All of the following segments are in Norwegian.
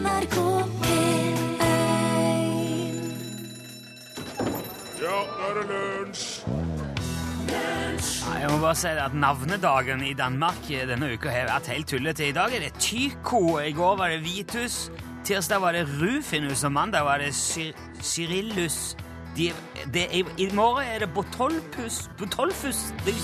NRK P1 Ja, nå er det lunsj! Nei, Jeg må bare si det at Navnedagen i Danmark denne uka har vært helt tullete. I dag er det Tycho, i går var det Vitus, tirsdag var det Rufinus, og mandag var det Sy Cyrillus. De, de, I morgen er det Botolpus Botolfus det,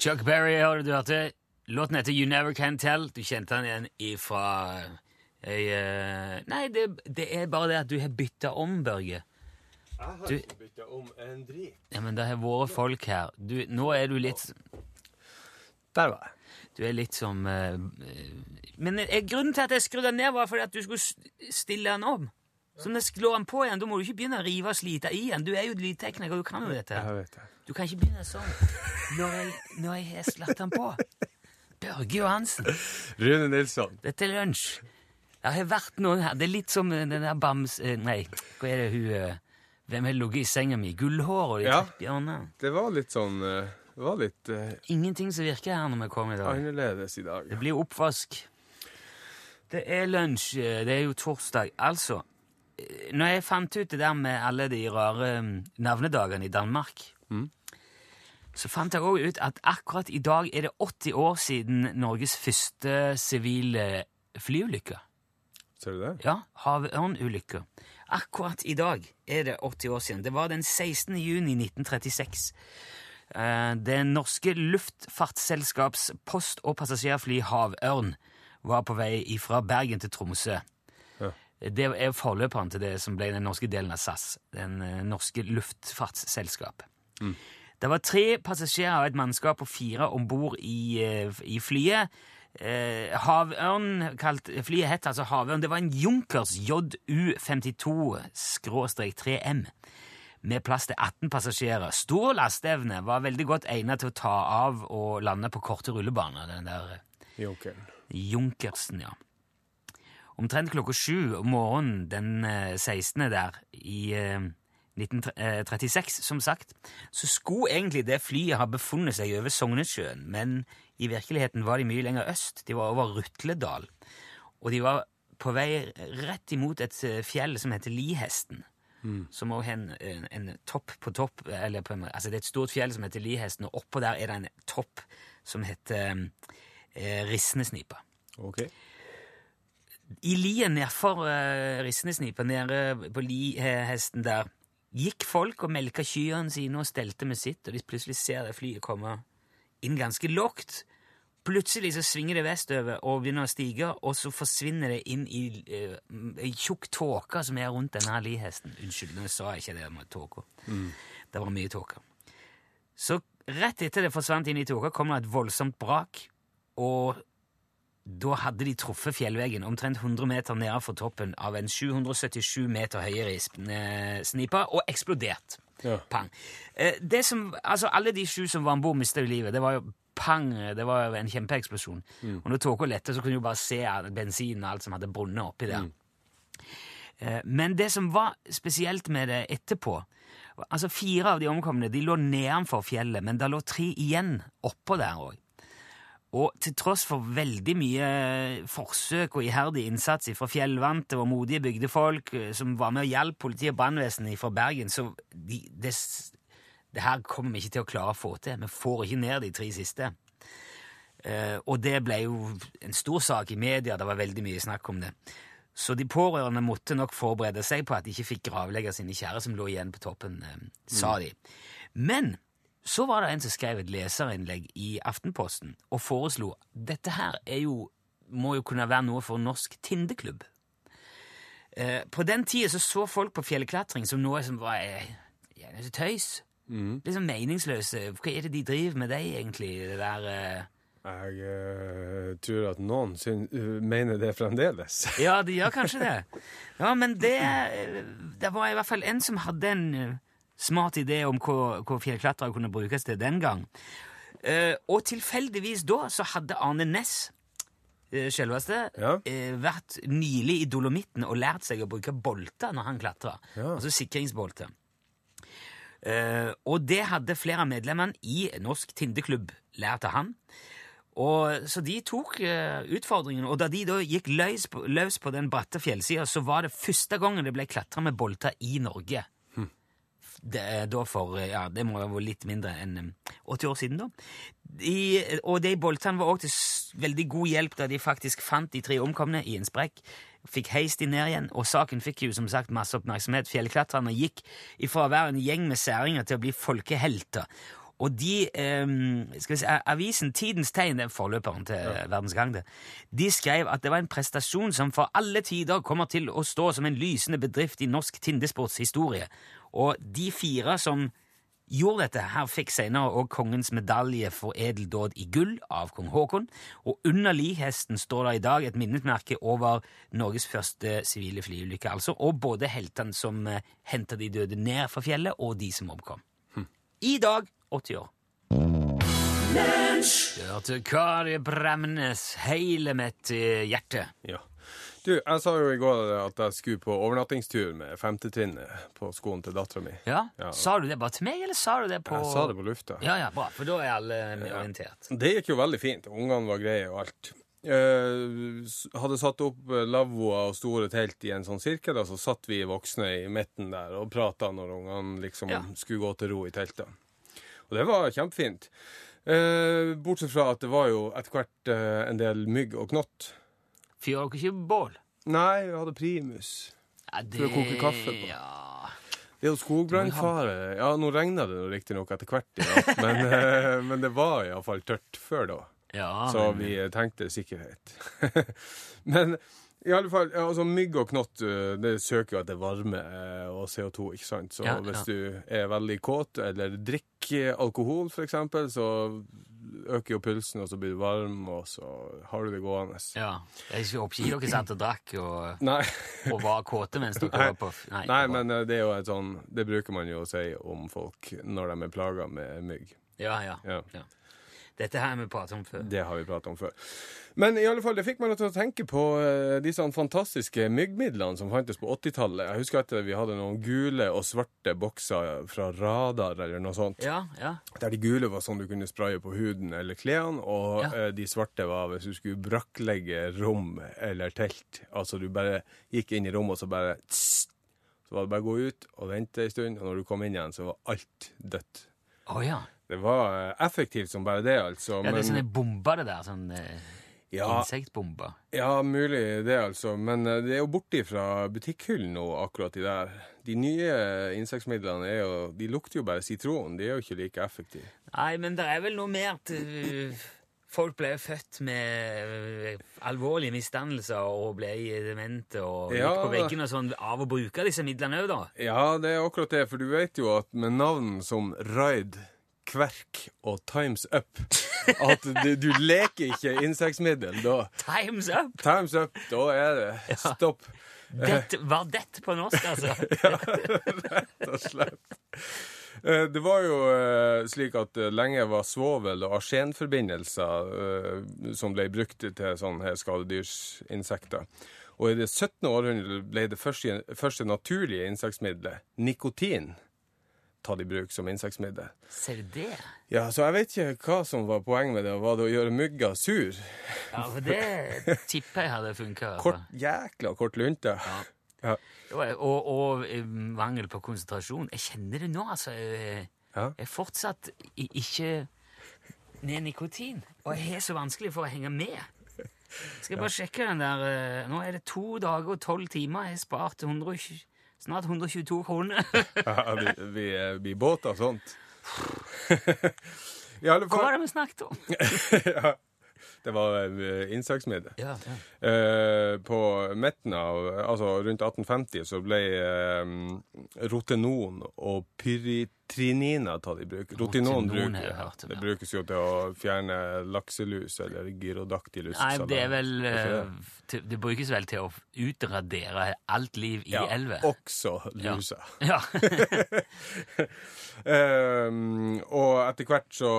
Chuck Berry har du hørte. Låten heter You Never Can Tell. Du kjente den igjen ifra ei, eh, Nei, det, det er bare det at du har bytta om, Børge. Jeg har Du- ikke bytta om en drit. Ja, men det har vært folk her. Du, nå er du litt Der var jeg. Du er litt som eh, eh, Men eh, grunnen til at jeg skrudde den ned, var fordi at du skulle stille den om. Så når jeg slår den på igjen, da må du ikke begynne å rive og slite i den. Du er jo lydtekniker, du kan jo dette. Jeg vet det. Du kan ikke begynne sånn når jeg, når jeg har slått den på. Børge Johansen. Rune Nilsson. Dette er lunsj. Det har vært noen her. Det er litt som den der bams... eh, Nei, hva er det hun eh, Hvem har ligget i senga mi? Gullhår og de Ja. bjørner. Det var litt sånn eh, Det var litt uh, Ingenting som virker her når vi kommer i dag. annerledes i dag. Det blir oppvask. Det er lunsj. eh, Det er jo torsdag. Altså, eh, når jeg fant ut det der med alle de rare mm, navnedagene i Danmark, så fant jeg òg ut at akkurat i dag er det 80 år siden Norges første sivile flyulykke. Ser du det? Ja, havørnulykka. Akkurat i dag er det 80 år siden. Det var den 16. juni 1936. Eh, Det norske luftfartsselskaps post- og passasjerfly Havørn var på vei fra Bergen til Tromsø. Det er forløperen til det som ble den norske delen av SAS, den norske norske Mm. Det var tre passasjerer og et mannskap og fire om bord i, eh, i flyet. Eh, havørn, kalt, flyet het altså Havørn. Det var en Junkers JU52-3M med plass til 18 passasjerer. Stor lasteevne, var veldig godt egnet til å ta av og lande på korte rullebaner. Den der Junkeren. Junkersen, ja. Omtrent klokka sju om morgenen den eh, 16. der i eh, 1936, som sagt, så skulle egentlig det flyet ha befunnet seg over Sognesjøen, men i virkeligheten var de mye lenger øst. De var over Rutledal, og de var på vei rett imot et eh, fjell som heter Lihesten. Som òg har en, en, en topp på topp eller på altså Det er et stort fjell som heter Lihesten, og oppå der er det en topp som heter eh, Rissnesnipa. Ok. I lien nedfor uh, Rissnesnipa, nede på lihesten der, gikk folk og melka kyrne sine og stelte med sitt, og de plutselig ser det flyet komme inn ganske lågt. Plutselig så svinger det vestover og begynner å stige, og så forsvinner det inn i uh, tjukk tåke som er rundt denne lihesten. Unnskyld, nå sa jeg ikke det med tåka. Det var mye tåke. Så rett etter det forsvant inn i tåka, kom det et voldsomt brak, og da hadde de truffet fjellveggen omtrent 100 meter nedenfor toppen av en 777 meter høyere rispsnipa og eksplodert. Ja. Pang. Eh, Det som, altså Alle de sju som var om bord, mista livet. Det var jo pang, det var jo en kjempeeksplosjon. Og når tåka lette, så kunne du bare se bensinen og alt som hadde brunnet oppi der. Mm. Men det som var spesielt med det etterpå altså Fire av de omkomne de lå nedenfor fjellet, men det lå tre igjen oppå der òg. Og til tross for veldig mye forsøk og iherdig innsats fra fjellvante og modige bygdefolk eh, som var med og hjalp politi og brannvesenet fra Bergen, så de, det, det her kommer vi ikke til å klare å få til. Vi får ikke ned de tre siste. Eh, og det ble jo en stor sak i media, det var veldig mye snakk om det. Så de pårørende måtte nok forberede seg på at de ikke fikk gravlegge sine kjære som lå igjen på toppen, eh, sa de. Men så var det en som skrev et leserinnlegg i Aftenposten og foreslo dette her er jo, må jo kunne være noe for norsk tindeklubb. Eh, på den tida så, så folk på fjellklatring som noe som var eh, ja, tøys. Mm. Liksom meningsløse. Hva er det de driver med, de egentlig? Det der eh, Jeg uh, tror at noen syn, uh, mener det fremdeles. Ja, de gjør kanskje det. Ja, men det, det var i hvert fall en som hadde en eh, smart idé om hva, hva fjellklatrere kunne brukes til den gang. Eh, og tilfeldigvis da så hadde Arne Næss, eh, selveste, Ja. eh, vært nylig i Dolomitten og lært seg å bruke bolter når han klatra. Ja. Altså sikringsbolter. Eh, og det hadde flere av medlemmene i Norsk Tindeklubb lært av han. Og, så de tok eh, utfordringen, og da de da gikk løs på, løs på den bratte fjellsida, så var det første gangen det ble klatra med bolter i Norge. Det, er da for, eh, ja, det må være litt mindre enn eh, 80 år siden, da. De, og de boltene var også til veldig god hjelp da de faktisk fant de tre omkomne i en sprekk. Fikk heist de ned igjen, og saken fikk jo som sagt masse oppmerksomhet. Fjellklatrerne gikk ifra å være en gjeng med særinger til å bli folkehelter. Og de, eh, skal vi si, Avisen Tidens Tegn, det er forløperen til Verdens Gang, det, de skrev at det var en prestasjon som for alle tider kommer til å stå som en lysende bedrift i norsk tindesports historie. Og de fire som gjorde dette her, fikk senere også kongens medalje for edeldåd i gull av kong Haakon, og under lihesten står det i dag et minnesmerke over Norges første sivile flyulykke, altså, og både heltene som eh, henta de døde ned fra fjellet, og de som omkom. I dag 80 år. Lunsj! hørte Kari Bremnes, hele mitt eh, hjerte. Ja. Du, jeg sa jo i går at jeg skulle på overnattingstur med femtetrinnet på skolen til dattera mi. Ja? Ja. Sa du det bare til meg, eller sa du det på Jeg sa det på lufta. Ja, ja, bra, for da er alle orientert. Det gikk jo veldig fint. Ungene var greie og alt. Eh, hadde satt opp eh, lavvoer og store telt i en sånn sirkel, og så satt vi voksne i midten der og prata når ungene liksom Ja. skulle gå til ro i teltet. Og det var kjempefint. Eh, bortsett fra at det var jo etter hvert eh, en del mygg og knott. Fyrer dere ikke bål? Nei, vi hadde primus. Ja, det... For å koke kaffe på. Ja. Det er jo skogbrannfare. Ja, nå regna det riktignok etter hvert ja. men, eh, men det var iallfall tørt før da. ja Så men- vi tenkte sikkerhet. Men i alle fall, ja, altså mygg og knott uh, det søker jo etter varme eh, og CO2, ikke sant? Så Ja, hvis du er veldig kåt eller drikker alkohol, eksempel, så øker jo pulsen, og så blir du varm, og så har du det gående. Ja. Jeg ikke dere satt og drakk og, og var kåte mens dere var på Nei, Nei men eh, det er jo et sånn Det bruker man jo å si om folk når de er plaga med mygg. Ja, ja, Ja. ja. Dette har vi pratet om før. Det har vi pratet om før. Men i alle fall, det fikk meg til å tenke på eh, disse fantastiske myggmidlene som fantes på 80-tallet. Jeg husker at vi hadde noen gule og svarte bokser fra Radar eller noe sånt. Ja, ja. Der de gule var sånn du kunne spraye på huden eller klærne, og Ja. eh, de svarte var hvis du skulle brakklegge rom eller telt. Altså du bare gikk inn i rommet, og så bare tss, Så var det bare å gå ut og vente en stund, og når du kom inn igjen, så var alt dødt. Å ja. Det var eh, effektivt som bare det, altså. ja. Det er sånne bomber, det der. Sånn eh, ja, insektbomber. Ja, mulig det, altså. Men eh, det er jo borte fra butikkhyllen nå, akkurat de der. De nye insektmidlene er jo De lukter jo bare sitron. De er jo ikke like effektive. Nei, men det er vel noe mer at folk ble født med alvorlige misdannelser og ble demente og Ja. gikk på veggen og sånn av å bruke disse midlene òg, da. Ja, det er akkurat det, for du vet jo at med navn som Ride, Kverk og Times Up At du, du leker ikke insektmiddel da. Time's up! Times Up, da er det stopp. Det var det på norsk, altså. ja, rett og slett. Eh, Det var jo eh, slik at eh, lenge var svovel- og arsenforbindelser som ble brukt til sånne skadedyrsinsekter. Og i det 17. århundret ble det første, første naturlige insektmiddelet, nikotin, tatt i bruk som insektmiddel. Ser du det? Ja, så jeg vet ikke hva som var poenget med det. Var det å gjøre mygga sur? Ja, for det tipper jeg hadde funka. Kort, jækla kort lunte. Ja. Og, og eh, mangel på konsentrasjon. Jeg kjenner det nå, altså. Jeg Ja. er fortsatt ikke ned nikotin. Og jeg har så vanskelig for å henge med. Skal jeg bare sjekke den der eh, Nå er det to dager og tolv timer. Jeg har spart 120, snart 122 kroner. Ja, vi, vi, vi båter sånt. Hva var det vi snakket om? ja, Det var insektmiddel. Ja, ja. Eh, på midten av Altså rundt 1850 så ble eh, rotenon og pyritrinina tatt i bruk. Rotinon bruker, hørt om, det brukes jo til å fjerne lakselus eller gyrodactylus. Nei, det er vel eh, Det brukes vel til å utradere alt liv i ja, elver. Også Ja. lusa. Ja. Ehm, og etter hvert så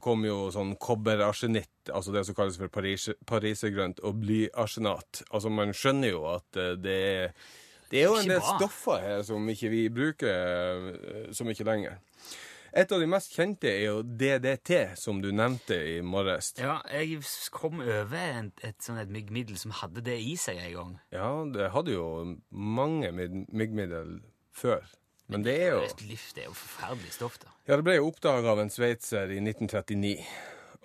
kom jo sånn kobberarsenitt, altså det som kalles for paris, parisergrønt, og blyarsenat. Altså man skjønner jo at eh, det er Det er jo en del stoffer her som ikke vi bruker eh, så mye lenger. Et av de mest kjente er jo DDT, som du nevnte i morges. Ja, jeg kom over et, et sånt et myggmiddel som hadde det i seg en gang. Ja, det hadde jo mange myggmiddel før. Men det er jo lift det er jo forferdelig stoff, da. Ja, det ble jo oppdaga av en sveitser i 1939.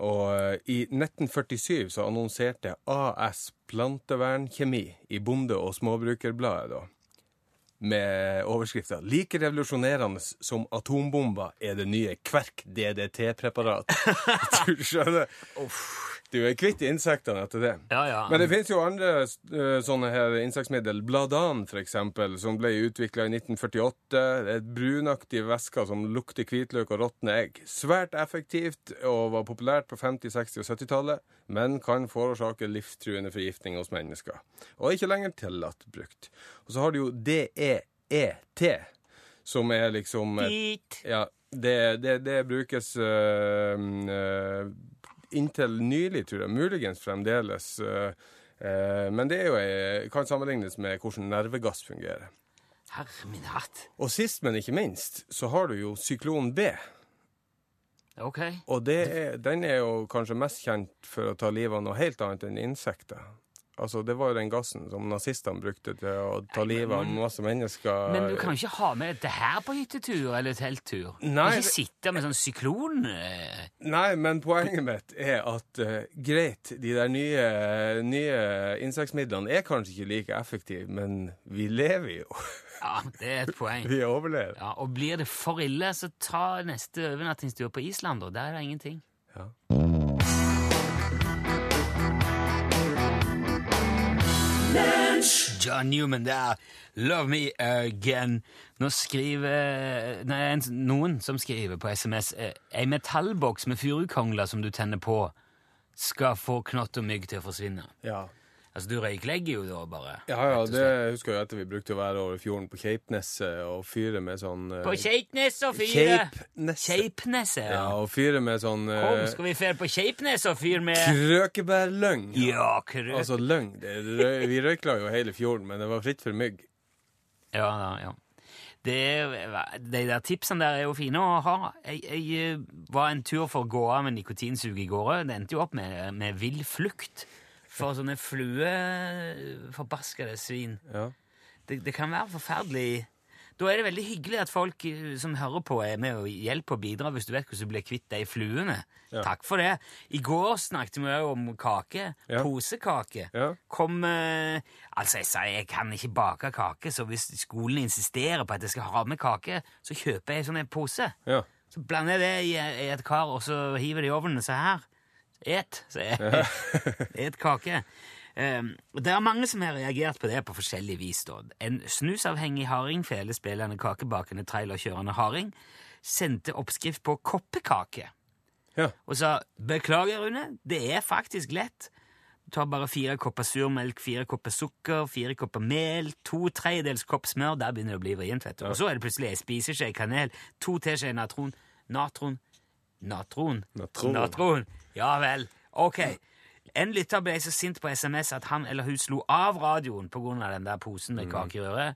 Og eh, i 1947 så annonserte AS Plantevernkjemi i Bonde- og Småbrukerbladet da, med overskrifta 'Like revolusjonerende som atombomber er det nye Kverk DDT-preparat'. du skjønner? Du er kvitt insektene etter det. Ja, ja. Men det finnes jo andre eh, sånne her insektmiddel. Bladan, eksempel, som ble utvikla i 1948. Det er Et brunaktig væske som lukter hvitløk og råtne egg. Svært effektivt og var populært på 50-, 60- og 70-tallet, men kan forårsake livstruende forgiftning hos mennesker. Og er ikke lenger tillatt brukt. Og så har du jo DEET, som er liksom et Dit. ja, det, det, det brukes øh, øh, inntil nylig, tror jeg. Muligens fremdeles. øh, øh, men det jo, øh, kan sammenlignes med hvordan nervegass fungerer. Herre min hatt. Og sist, men ikke minst, så har du jo syklon B. Ok. Og det er, den er jo kanskje mest kjent for å ta livet av noe helt annet enn insekter. Altså, Det var jo den gassen som nazistene brukte til å ta livet av masse mennesker. Men du kan ikke ha med dette her på hyttetur eller telttur. Nei, ikke sitte med sånn syklon... eh, Nei, men poenget mitt er at uh, greit, de der nye, nye insektmidlene er kanskje ikke like effektive, men vi lever jo. Ja, det er et poeng. Vi overlever. Ja, Og blir det for ille, så ta neste overnattingstur på Island, da. Der er det ingenting. Ja. John Newman der. Love me again. Nå skriver Nei, noen som skriver på SMS eh, Ei metallboks med furukongler som du tenner på, skal få knott og mygg til å forsvinne. Ja. Altså, du røyklegger jo da bare. Ja, ja, det husker jeg at vi brukte å være over fjorden på Keipneset og fyre med sånn uh, På Keipnes og fyre! Keipneset. Keipneset, Ja, ja. og fyre med sånn Kom, eh, skal vi fære på Keipnes og fyre med Krøkebærløng. Ja, krøk. Altså løng. Det, vi røykla jo hele fjorden, men det var fritt for mygg. Ja, ja, ja. Det, de der tipsene der er jo fine å ha. Jeg, jeg eh, var en tur for å gå av med nikotinsug i går. Det endte jo opp med, med vill flukt for sånne flueforbaskede svin. Ja. Det, det kan være forferdelig Da er det veldig hyggelig at folk eh, som hører på, er med og hjelper og bidrar hvis du vet hvordan du blir kvitt de fluene. Ja. Takk for det. I går snakket vi om kake. Ja. Posekake. Ja. Kom eh, Altså, jeg sa jeg kan ikke bake kake, så hvis skolen insisterer på at jeg skal ha med kake, så kjøper jeg sånn en pose. ja. Så blander jeg det i, i et kar, og så hiver det i ovnen. Se her. Et, sier jeg. Et kake. Um, det er mange som har reagert på det på forskjellig vis. Da. En snusavhengig harding, spillende kakebakende, trailerkjørende harding, sendte oppskrift på koppekake ja. og sa beklager, Rune, det er faktisk lett. Du tar bare fire kopper surmelk, fire kopper sukker, fire kopper mel, to tredjedels kopp smør, der begynner det å bli vrient, vet du. Og så er det plutselig en spiseskje kanel, to teskjeer natron, natron, natron, Natron. natron. Ja vel, ok. En lytter ble så sint på SMS at han eller hun slo av radioen av den der posen med kake i røret.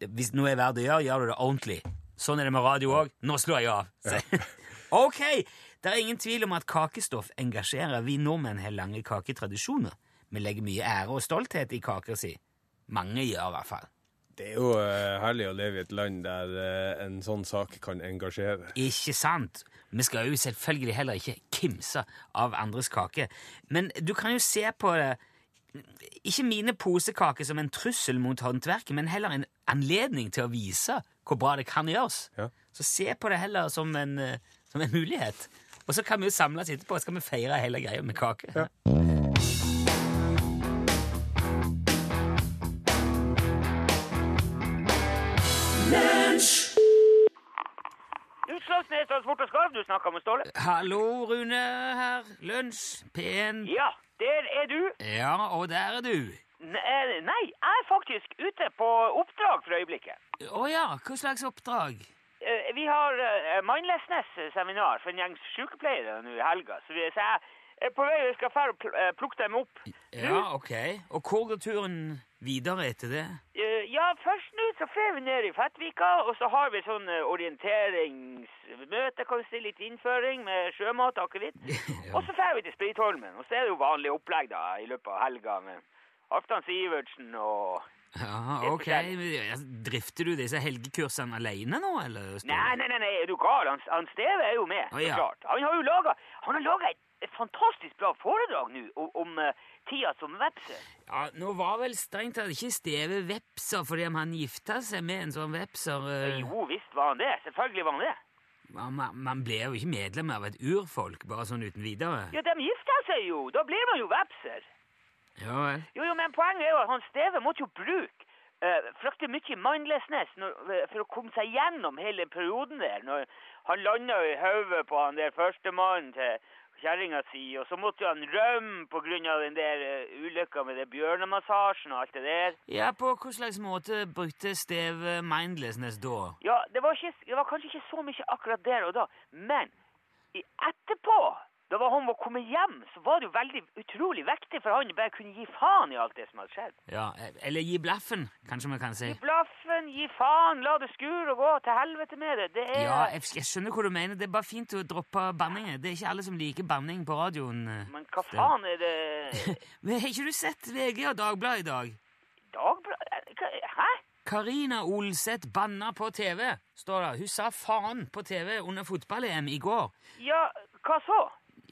Hvis noe er verdt å gjøre, gjør du det ordentlig. Sånn er det med radio òg. Nå slår jeg av. Så- ok! Det er ingen tvil om at kakestoff engasjerer. Vi nordmenn har lange kaketradisjoner. Vi legger mye ære og stolthet i kaker si. Mange gjør i hvert fall. Det er jo uh, herlig å leve i et land der uh, en sånn sak kan engasjere. Ikke sant? Vi skal jo selvfølgelig heller ikke kimse av andres kake. Men du kan jo se på det Ikke mine posekaker som en trussel mot håndverket, men heller en anledning til å vise hvor bra det kan gjøres. Ja. Så se på det heller som en, eh, som en mulighet. Og så kan vi jo samles etterpå og skal vi feire hele greia med kake. Ja. Utslagsnes Transport og Skarv, du snakker med Ståle? Hallo, Rune her. Lunsj. P1. Ja, der er du. Ja, og der er du. Eh, nei, jeg er faktisk ute på oppdrag for øyeblikket. Å ja, hva slags oppdrag? Eh, Vi har uh, Mindlessness-seminar for en gjeng sykepleiere nå i helga, så, jeg er på vei og skal dra og eh, plukke dem opp. Ja, ok. Og hvor går turen videre etter det? Ja, først nå så fer vi ned i Fettvika, og så har vi sånn eh, orienteringsmøte, kan vi si, litt innføring med sjømat og akevitt. Og så fer vi til Spritholmen, og så er det jo vanlig opplegg da, i løpet av helga med Halvdan Sivertsen og Ja, ok. Drifter du disse helgekursene alene nå, eller? Nei, nei, nei, nei, er du gal? Han, han Steve er jo med, så ja. klart. Han har jo laga Han har laga et, et fantastisk bra foredrag nå om, eh, tida som vepser. Ja, nå var vel strengt tatt ikke Steve vepser fordi han gifta seg med en sånn vepser uh... Jo visst var han det. Selvfølgelig var han det. man, man- blir jo ikke medlem av et urfolk bare sånn uten videre. Ja, de gifta seg jo. Da blir man jo vepser. Ja vel. Jo, jo, men poenget er jo at han Steve måtte jo bruke uh, fryktelig mye mindlessness når, for å komme seg gjennom hele perioden der. Når han landa i hodet på han der førstemannen til kjerringa si, og så måtte jo han rømme av den der uh, ulykka med det bjørnemassasjen og alt det der. Ja, på hvilken slags måte brukte Steve mindlessness da? Ja, det var, ikke, det var kanskje ikke så mye akkurat der og da, men i etterpå, da var han var kommet hjem, så var det jo veldig utrolig viktig for han å bare kunne gi faen i alt det som hadde skjedd. Ja, Eller gi blaffen, kanskje vi kan si. Gi blaffen, gi faen, la det skure og gå til helvete med det. Det er Ja, jeg, jeg skjønner hva du mener. Det er bare fint å droppe banninger. Det er ikke alle som liker banning på radioen. eh. Men hva faen er det Men Har ikke du sett VG og Dagbladet i dag? Dagbladet Hæ? Karina Olseth banna på TV, står det. Hun sa faen på TV under fotball-EM i går. Ja, hva så?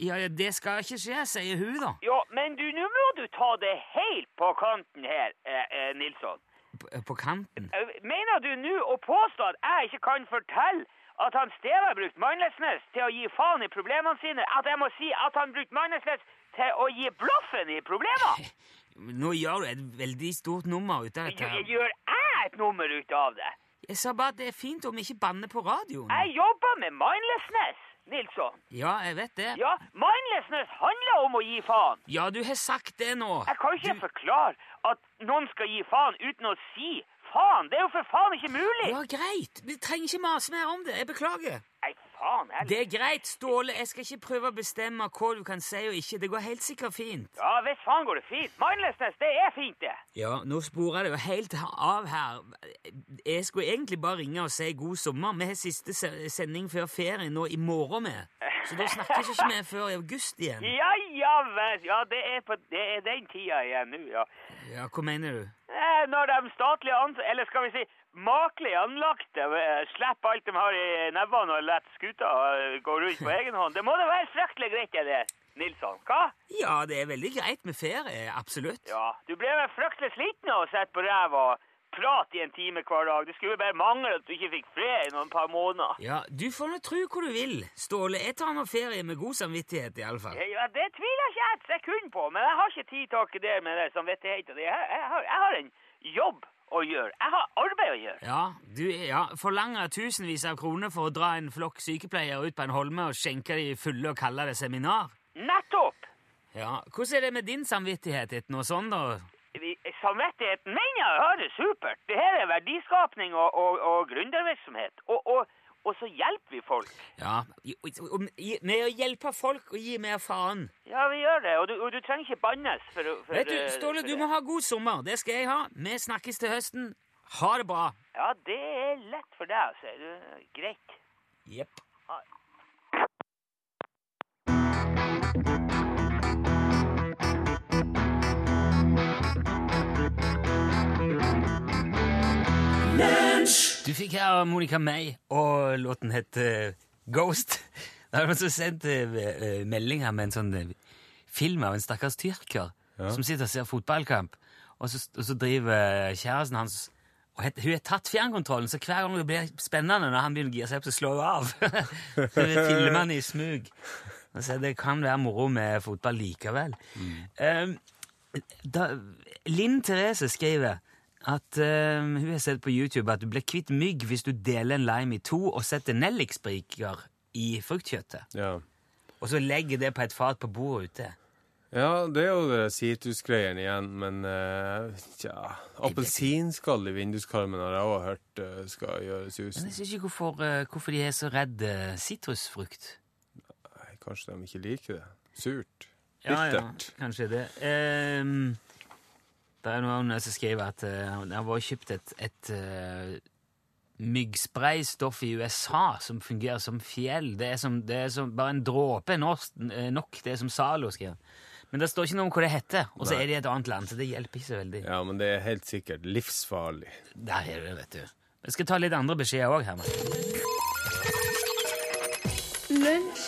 Ja, det skal ikke skje, sier hun, da. Ja, men du, nå må du ta det helt på kanten her, eh, eh, Nilsson. På, på kanten. Eh, Mener du nå å påstå at jeg ikke kan fortelle at han Steve har brukt mindlessness til å gi faen i problemene sine? At jeg må si at han brukt mindlessness til å gi blaffen i problemer? Nå gjør du et veldig stort nummer ut av dette. Gjør jeg et nummer ut av det? Jeg sa bare at det er fint om vi ikke banner på radioen. Jeg jobber med mindlessness, Nilsson. Ja, jeg vet det. Ja, mindlessness handler om å gi faen. Ja, du har sagt det nå. Jeg kan ikke forklare at noen skal gi faen uten å si faen. Det er jo for faen ikke mulig. Ja, greit. Vi trenger ikke mase mer om det. Jeg beklager. Nei, faen heller. Det er greit, Ståle. Jeg skal ikke prøve å bestemme hva du kan si og ikke. Det går helt sikkert fint. Ja, hvis faen går det fint. Mindlessness, det er fint, det. Ja, nå sporer det jo helt av her. Jeg skulle egentlig bare ringe og si god sommer. Vi har siste sending før ferien nå i morgen med. Så da snakkes ikke vi før i august igjen. Ja, ja vel. Ja, det er, på, det er den tida igjen nå, ja. Ja, hva mener du? Eh, Når de statlige ansatte, eller skal vi si makelig anlagte, eh, slipper alt de har i nebbene og lar skuta eh, gå rundt på egen hånd. Det må da være fryktelig greit, er det Nilsson. Hva? Ja, det er veldig greit med ferie. Absolutt. Ja, du ble vel fryktelig sliten av å sitte på ræva og prate i en time hver dag. Det skulle bare mangle at du ikke fikk fred i noen par måneder. Ja, Du får nå tro hva du vil, Ståle. Jeg tar nå ferie med god samvittighet, iallfall. Ja, det tviler jeg ikke et sekund på, men jeg har ikke tid til det med det samvittigheten. Jeg, jeg, har, jeg har en jobb å gjøre. Jeg har arbeid å gjøre. Ja, du ja, forlanger tusenvis av kroner for å dra en flokk sykepleiere ut på en holme og skjenke de fulle og kalle det seminar? Nettopp! Ja, Hvordan er det med din samvittighet etter noe sånt, da? Vi- Samvittigheten min ja, ja, det er supert. Det her er verdiskapning og, og, og gründervirksomhet. Og, og, og så hjelper vi folk. Ja, Med å hjelpe folk og gi mer faen. Ja, vi gjør det. Og du, du trenger ikke bannes for, for Vet du, Ståle, du må ha god sommer. Det skal jeg ha. Vi snakkes til høsten. Ha det bra. Ja, det er lett for deg, du. Greit. Jepp. Du fikk her Monica May, og låten het uh, Ghost. Da er noen som sendt eh, melding her med en sånn uh, film av en stakkars tyrker som sitter og ser fotballkamp, og så, og så driver kjæresten hans og het, Hun har tatt fjernkontrollen, så hver gang det blir spennende når han begynner å gire seg opp, så slår hun av. så filmer han i smug. Så det kan være moro med fotball likevel. Um, da, Linn Therese skriver at uh, hun har sett på YouTube at du blir kvitt mygg hvis du deler en lime i to og setter nellikspriker i fruktkjøttet. Ja. Og så legger det på et fat på bordet ute. ja, det er jo det sitrusgreiene igjen, men uh, tja Appelsinskall i vinduskarmen har jeg òg hørt uh, skal gjøre Men jeg synes ikke hvorfor, uh, hvorfor de er så redd eh, sitrusfrukt. Nei, Kanskje de ikke liker det. Surt. Ja, ja, Bittert. kanskje det. Ehm, Det er noen som skriver at uh, det har vært kjøpt et, et uh, myggspraystoff i USA som fungerer som fjell. Det er, som, det er som bare en dråpe nok, nok. Det er som Zalo skriver. Men det står ikke noe om hva det heter, og så er det i et annet land, så det hjelper ikke så veldig. Ja, men det er helt sikkert livsfarlig. Der er det, vet du. Jeg skal ta litt andre beskjeder òg, Herman. Lunsj,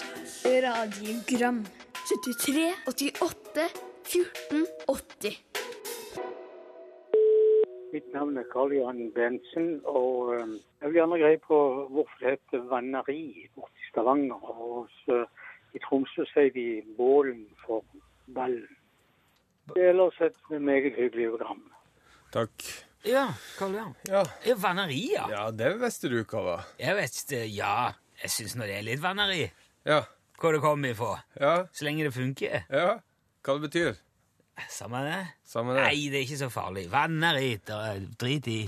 radiogram 73, 88, 14, 80 Mitt navn er Karl Johan Bensen, og eh, jeg vil gjerne greie på hvorfor det heter vanneri borte i Stavanger. Og så, i Tromsø sier vi bålen for ballen. Det er ellers et meget hyggelig program. Takk. Ja, Karl Johan. Ja. Ja, Vanneri, ja. ja, det visste du hva var. Jeg vet ja. Jeg syns nå det er litt vanneri. Ja. Hvor det kommer ifra. Ja. Så lenge det funker. Ja. Hva det betyr. Samme det. Samme det. Nei, det er ikke så farlig. Det er drit i.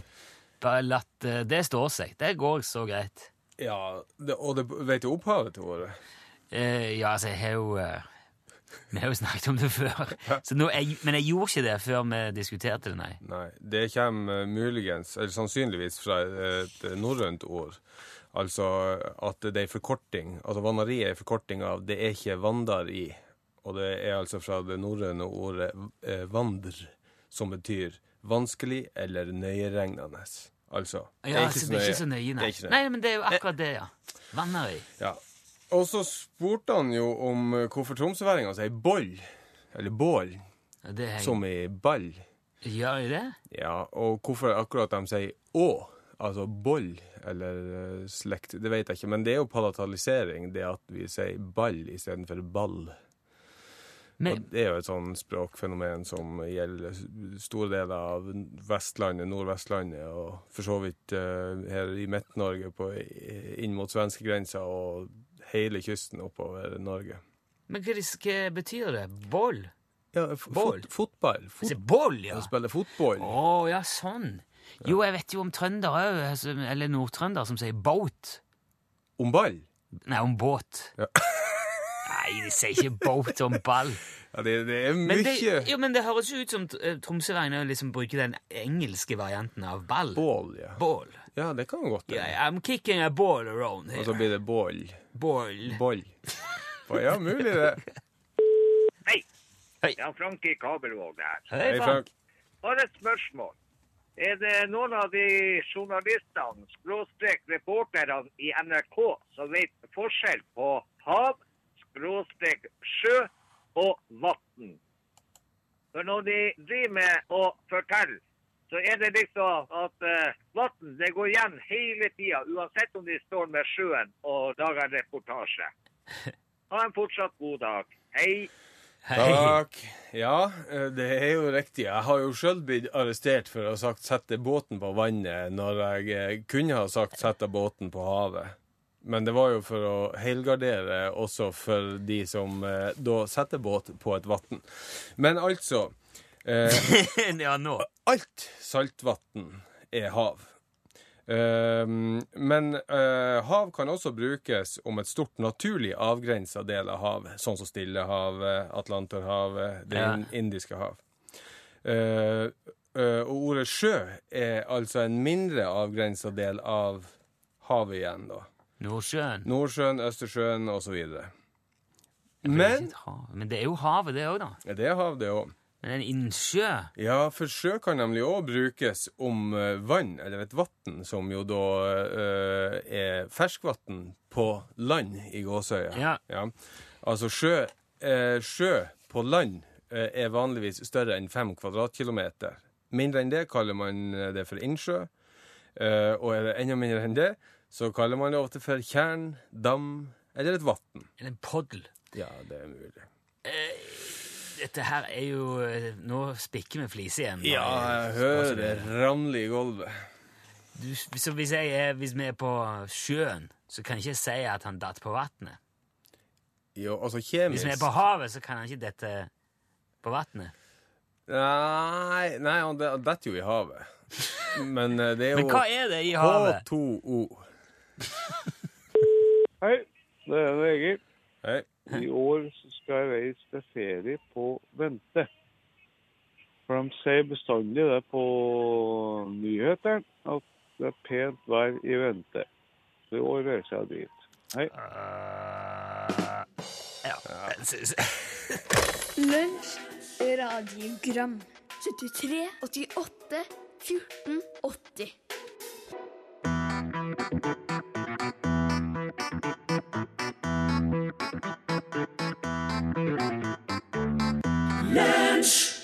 Bare latt eh, det står seg. Det går så greit. Ja, det, og det, vet du opphavet til ordet? Eh, ja, altså, jeg har jo eh, Vi har jo snakket om det før. Så nå, jeg, men jeg gjorde ikke det før vi diskuterte det, nei. Nei, det kommer eh, muligens, eller sannsynligvis fra et norrønt ord. Altså at det er forkorting. Altså vannari er forkorting av det er ikke vandar i. Og det er altså fra det norrøne ordet eh, vandr, som betyr vanskelig eller nøyeregnende. Altså, Ja, så det er ikke så nøye, Det nei. er ikke så nøye. Nei, men det er jo akkurat det, ja. Vannøy. Ja. Og så spurte han jo om eh, hvorfor tromsøværinger sier boll, eller bål, Ja, Det er, som i ball. Gjør de det? Ja, og hvorfor akkurat de sier å, altså boll eller eh, slekt, det vet jeg ikke. Men det er jo palatalisering, det at vi sier ball istedenfor ball. Men, Og det er jo et sånn språkfenomen som gjelder store deler av Vestlandet, Nordvestlandet, og for så vidt uh, her i Midt-Norge inn mot svenskegrensa og hele kysten oppover Norge. men hva, hva betyr det? Boll? Ja, fot, fotball. Fot, Altså, boll, ja. spille fotball. Å, ja, sånn. Jo, jeg vet jo om trønder òg, eller nordtrønder, som sier boat. Om ball. Nei, om båt. Ja. Nei, de sier ikke boat om ball. Ja, det, det er Men mye det, jo, men det høres jo ut som uh, Tromsøværingen liksom bruker den engelske varianten av ball. bål, ja. Ball. Ja, det kan godt hende. Yeah, I'm kicking a ball around here. Og så blir det bål. Ball. Ball. Ja, mulig det. Hei. Hei. Ja, Frank i Kabelvåg der. Hei, Hei, Frank. Bare et spørsmål. Er det noen av de journalistene, skråstrek reporterne i NRK, som vet forskjell på hav, skråstrek sjø og vann? For når de driver med å fortelle, så er det liksom at uh, vann det går igjen hele tida, uansett om de står med sjøen og lager en reportasje. Ha en fortsatt god dag. Hei. Hei. Takk. Ja, eh, det er jo riktig. Jeg har jo sjøl blitt arrestert for å ha sagt 'sette båten på vannet', når jeg eh, kunne ha sagt 'sette båten på havet'. Men det var jo for å helgardere også for de som eh, da setter båt på et vann. Men altså eh, ja, nå. Alt saltvann er hav. Eh, men eh, hav kan også brukes om et stort naturlig avgrensa del av havet, sånn som Stillehavet, Atlanterhavet, Det Ja. indiske hav. Eh, eh, og ordet sjø er altså en mindre avgrensa del av havet igjen, da. Nordsjøen. Nordsjøen, Østersjøen osv. Men. Men det er jo havet, det òg, da. ja, det er hav, det òg. Men en innsjø Ja, for sjø kan nemlig òg brukes om eh, vann, eller et vann, som jo da øh, er ferskvann på land i gåsøya. Ja. Altså sjø, øh, sjø på land øh, er vanligvis større enn fem kvadratkilometer. Mindre enn det kaller man det for innsjø. Og er det enda mindre enn det, så kaller man det ofte for tjern, dam eller et vann. Eller en poddel. Ja, det er mulig. Dette her er jo eh, Nå spikker vi flis igjen. Ja, jeg hører det ramle i gulvet. Du, så hvis, er, hvis vi er på sjøen, så kan jeg ikke si at han datt på vannet. Jo, altså kjemisk Hvis vi er på havet, så kan han ikke dette på vannet. Nei, nei han det- detter jo i havet. Men eh, det er jo Men hva er det i havet? H2O. Hei, det er Egil. Hei. I år skal jeg reise til ferie på vente. For de sier bestandig det på nyhetene, at det er pent vær i vente. Så i år reiser jeg dit. Hei. Ja, den synes Lunsj, radiogram 73, 88, 14, 80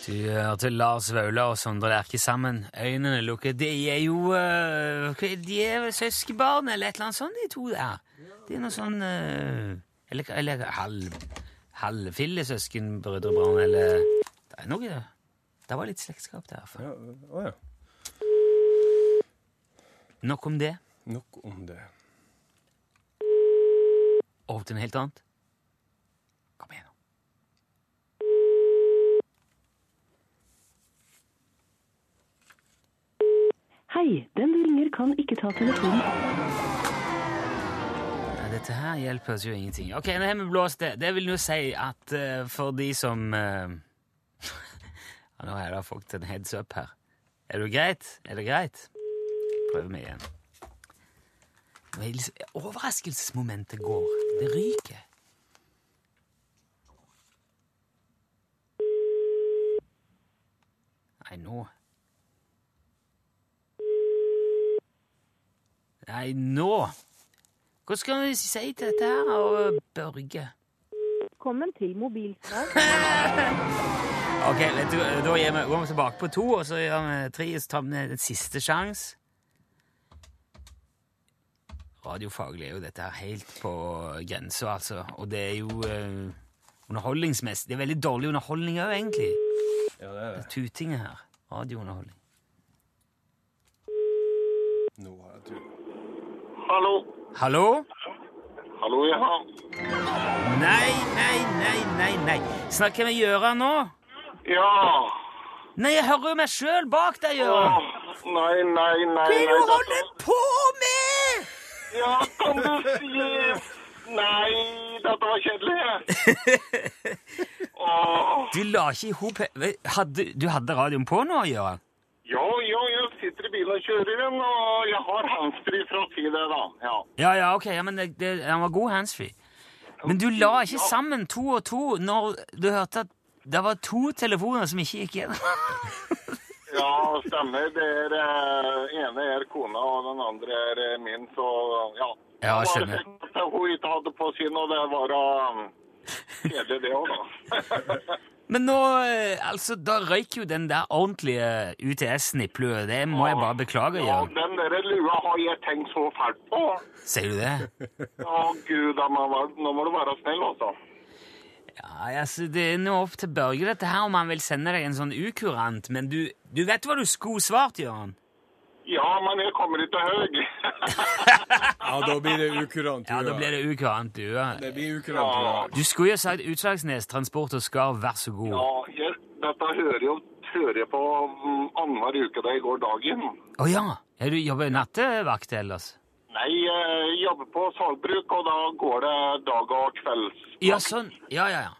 Du hørte Lars Vaular og Sondre Lerche sammen. Øynene lukket. De er jo eh, De er søskenbarn eller et eller annet sånt, de to der. De er noe sånn eh, Eller, eller halv, halvfille søskenbrødrebarn, eller Det er noe. Det var litt slektskap der. For. Ja, å ja. Nok om det. Nok om det. Over til noe helt annet. Kom igjen, nå. Hei, den du ringer kan ikke ta telefonen. Dette her hjelper oss jo ingenting. Ok, nå har vi blåst det. Det vil jo si at uh, for de som uh, Nå har jeg da fått en heads up her. Er det greit? Er det greit? Prøver vi igjen. Overraskelsesmomentet går. Det ryker. Nei, nå Nei, nå Hva skal vi si til dette her, og Børge? Velkommen til mobilsvar. Ok, du, Da gir vi, går vi tilbake på to, og så gjør vi tre, og så tar vi en siste sjanse. Radiofaglig er jo dette her helt på grensa, altså. Og det er jo uh, underholdningsmessig Det er veldig dårlig underholdning òg, egentlig. Ja, det er det. Tutinget her. Radiounderholdning. Nå har jeg tur. Hallo? Hallo? Hallo, ja. Nei, nei, nei, nei, nei. Snakker vi Gjøran nå? Ja. Nei, jeg hører jo meg sjøl bak deg, Gjøran. Nei, nei, nei. Hva er det du holder på med?! Ja, kan du si Nei, dette var kjedelig. Åh. Du la ikke i hop Du hadde radioen på nå, Gjøran? Jo, jo, jeg sitter i bilen og kjører den, og jeg har handsfree for å si det, da. Ja. Ja, ja, ok, ja, men det, det, han var god handsfree. Men du la ikke sammen to og to når du hørte at det var to telefoner som ikke gikk gjennom. ja, stemmer. Det er eh, ene er kona, og den andre er eh, min, så ja. Ja, skjønner. at Hun ikke hadde på sin, og det var um, kjedelig, det òg, da. Men nå, eh, altså, da røyk jo den der ordentlige UTS-en. Det må jeg bare beklage, Ja, Jørgen. den der lua har jeg tenkt så fælt på. Sier du det? Å, gud, nå må du være snill, altså. Ja, altså, Det er nå opp til Børge dette her om han vil sende deg en sånn ukurant, men du, du vet hva du skulle svart, Jørgen? Ja, men jeg kommer ikke høy. Ja, da blir det ukurant. Ja, da blir det ukurant, du. Det blir ukurant. Ja. Du skulle jo sagt Utslagsnes Transport og Skarv, vær så god. Ja, jeg, dette hører jo hører jeg på mm, annenhver uke da jeg går dagen. Å ja! ja! Du jobber nattevakt ellers? Nei, jeg jobber på sagbruk, og da går det dag- og kvelds. Ja, sånn. Ja, ja, ja.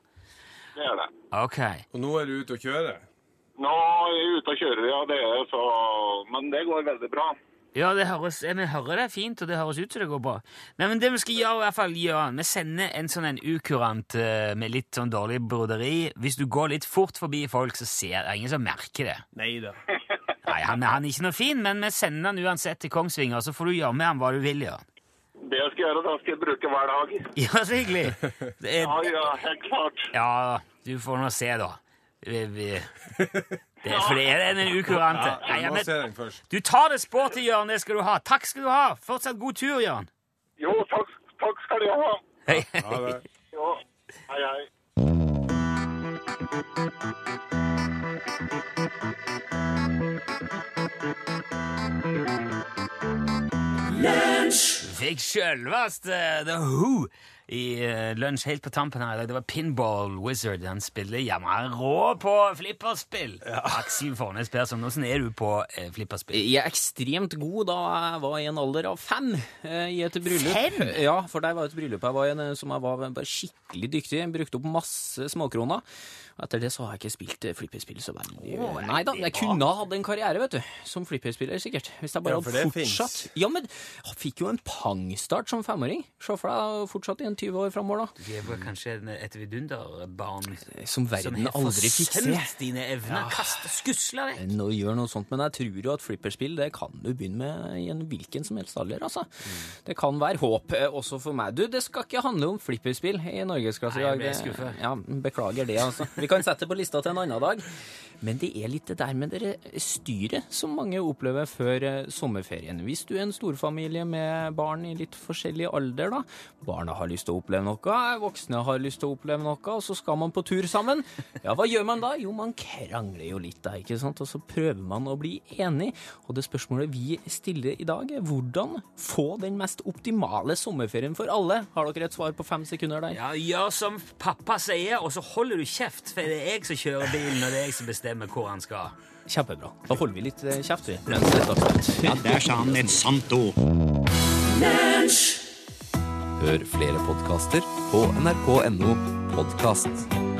Det er det. Ok. Og nå er du ute og kjører? Nå er jeg ute og kjører, ja, det er så Men det går veldig bra. Ja, det høres, jeg hører det er fint, og det høres ut som det går bra. Nei, men det vi skal gjøre, i hvert fall gjøre, vi sender en sånn en ukurant eh, med litt sånn dårlig broderi. Hvis du går litt fort forbi folk, så ser det ingen som merker det. Nei da. Nei, han, han er ikke noe fin, men vi sender han uansett til Kongsvinger, så får du gjøre med han hva du vil gjøre. Det jeg skal gjøre, da skal jeg bruke hver dag. Ja, så hyggelig. Det er, Ja, ja, helt klart. ja, du får nå se, da. Vi, vi, det, for det er den ukurante. Ja, jeg ja, må men, se den først. du tar det sporty, Jørn, det skal du ha. Takk skal du ha. Fortsatt god tur, Jørn. Jo, takk, takk skal du ha. Hei. Ja, hei, hei. Fikk sjølveste The Who i eh, lunsj helt på tampen her i dag. Det var Pinball Wizard. Han spiller jammen rå på flipperspill. Aksel Fornes Persson, åssen er du på eh, flipperspill? Jeg er ekstremt god da jeg var i en alder av fem eh, i et bryllup. Fem? Ja, for der var et bryllup jeg var i, en, som jeg var bare skikkelig dyktig. Brukte opp masse småkroner. Og Etter det så har jeg ikke spilt eh, flipperspill så veldig. oh, Nei da, jeg kunne ha hatt en karriere, vet du, som flipperspiller, sikkert. Hvis jeg bare Ja, hadde fortsatt. fortsatt. Ja, men jeg fikk jo en pangstart som femåring. Se for deg fortsatt i en 20 år framover, da. Du var kanskje et vidunderbarn Som verden som aldri fikk se. forsømt dine evner. Kaste skusler vekk. Nå gjør noe sånt, men jeg tror jo at flipperspill det kan du begynne med i en hvilken som helst alder. altså. Mm. Det kan være håp eh, også for meg. Du, det skal ikke handle om flipperspill i norgesklasse i dag. Ja, Beklager det, altså. Vi kan sette det på lista til en annen dag. Men det er litt det der med det styret som mange opplever før eh, sommerferien. Hvis du er en storfamilie med barn i litt forskjellig alder, da. Barna har lyst til å oppleve noe, voksne har lyst til å oppleve noe, og så skal man på tur sammen. Ja, hva gjør man da? Jo, man krangler jo litt da, ikke sant? Og så prøver man å bli enig. Og det spørsmålet vi stiller i dag, er hvordan få den mest optimale sommerferien for alle? Har dere et svar på fem sekunder der? Ja, Gjør som pappa sier, og så holder du kjeft, for det er jeg som kjører bilen, og det er jeg som bestemmer hvor han skal. Kjempebra. Da holder vi litt eh, kjeft, vi. Ja, der sa han et sant ord. Hør flere podkaster på nrk.no podkast.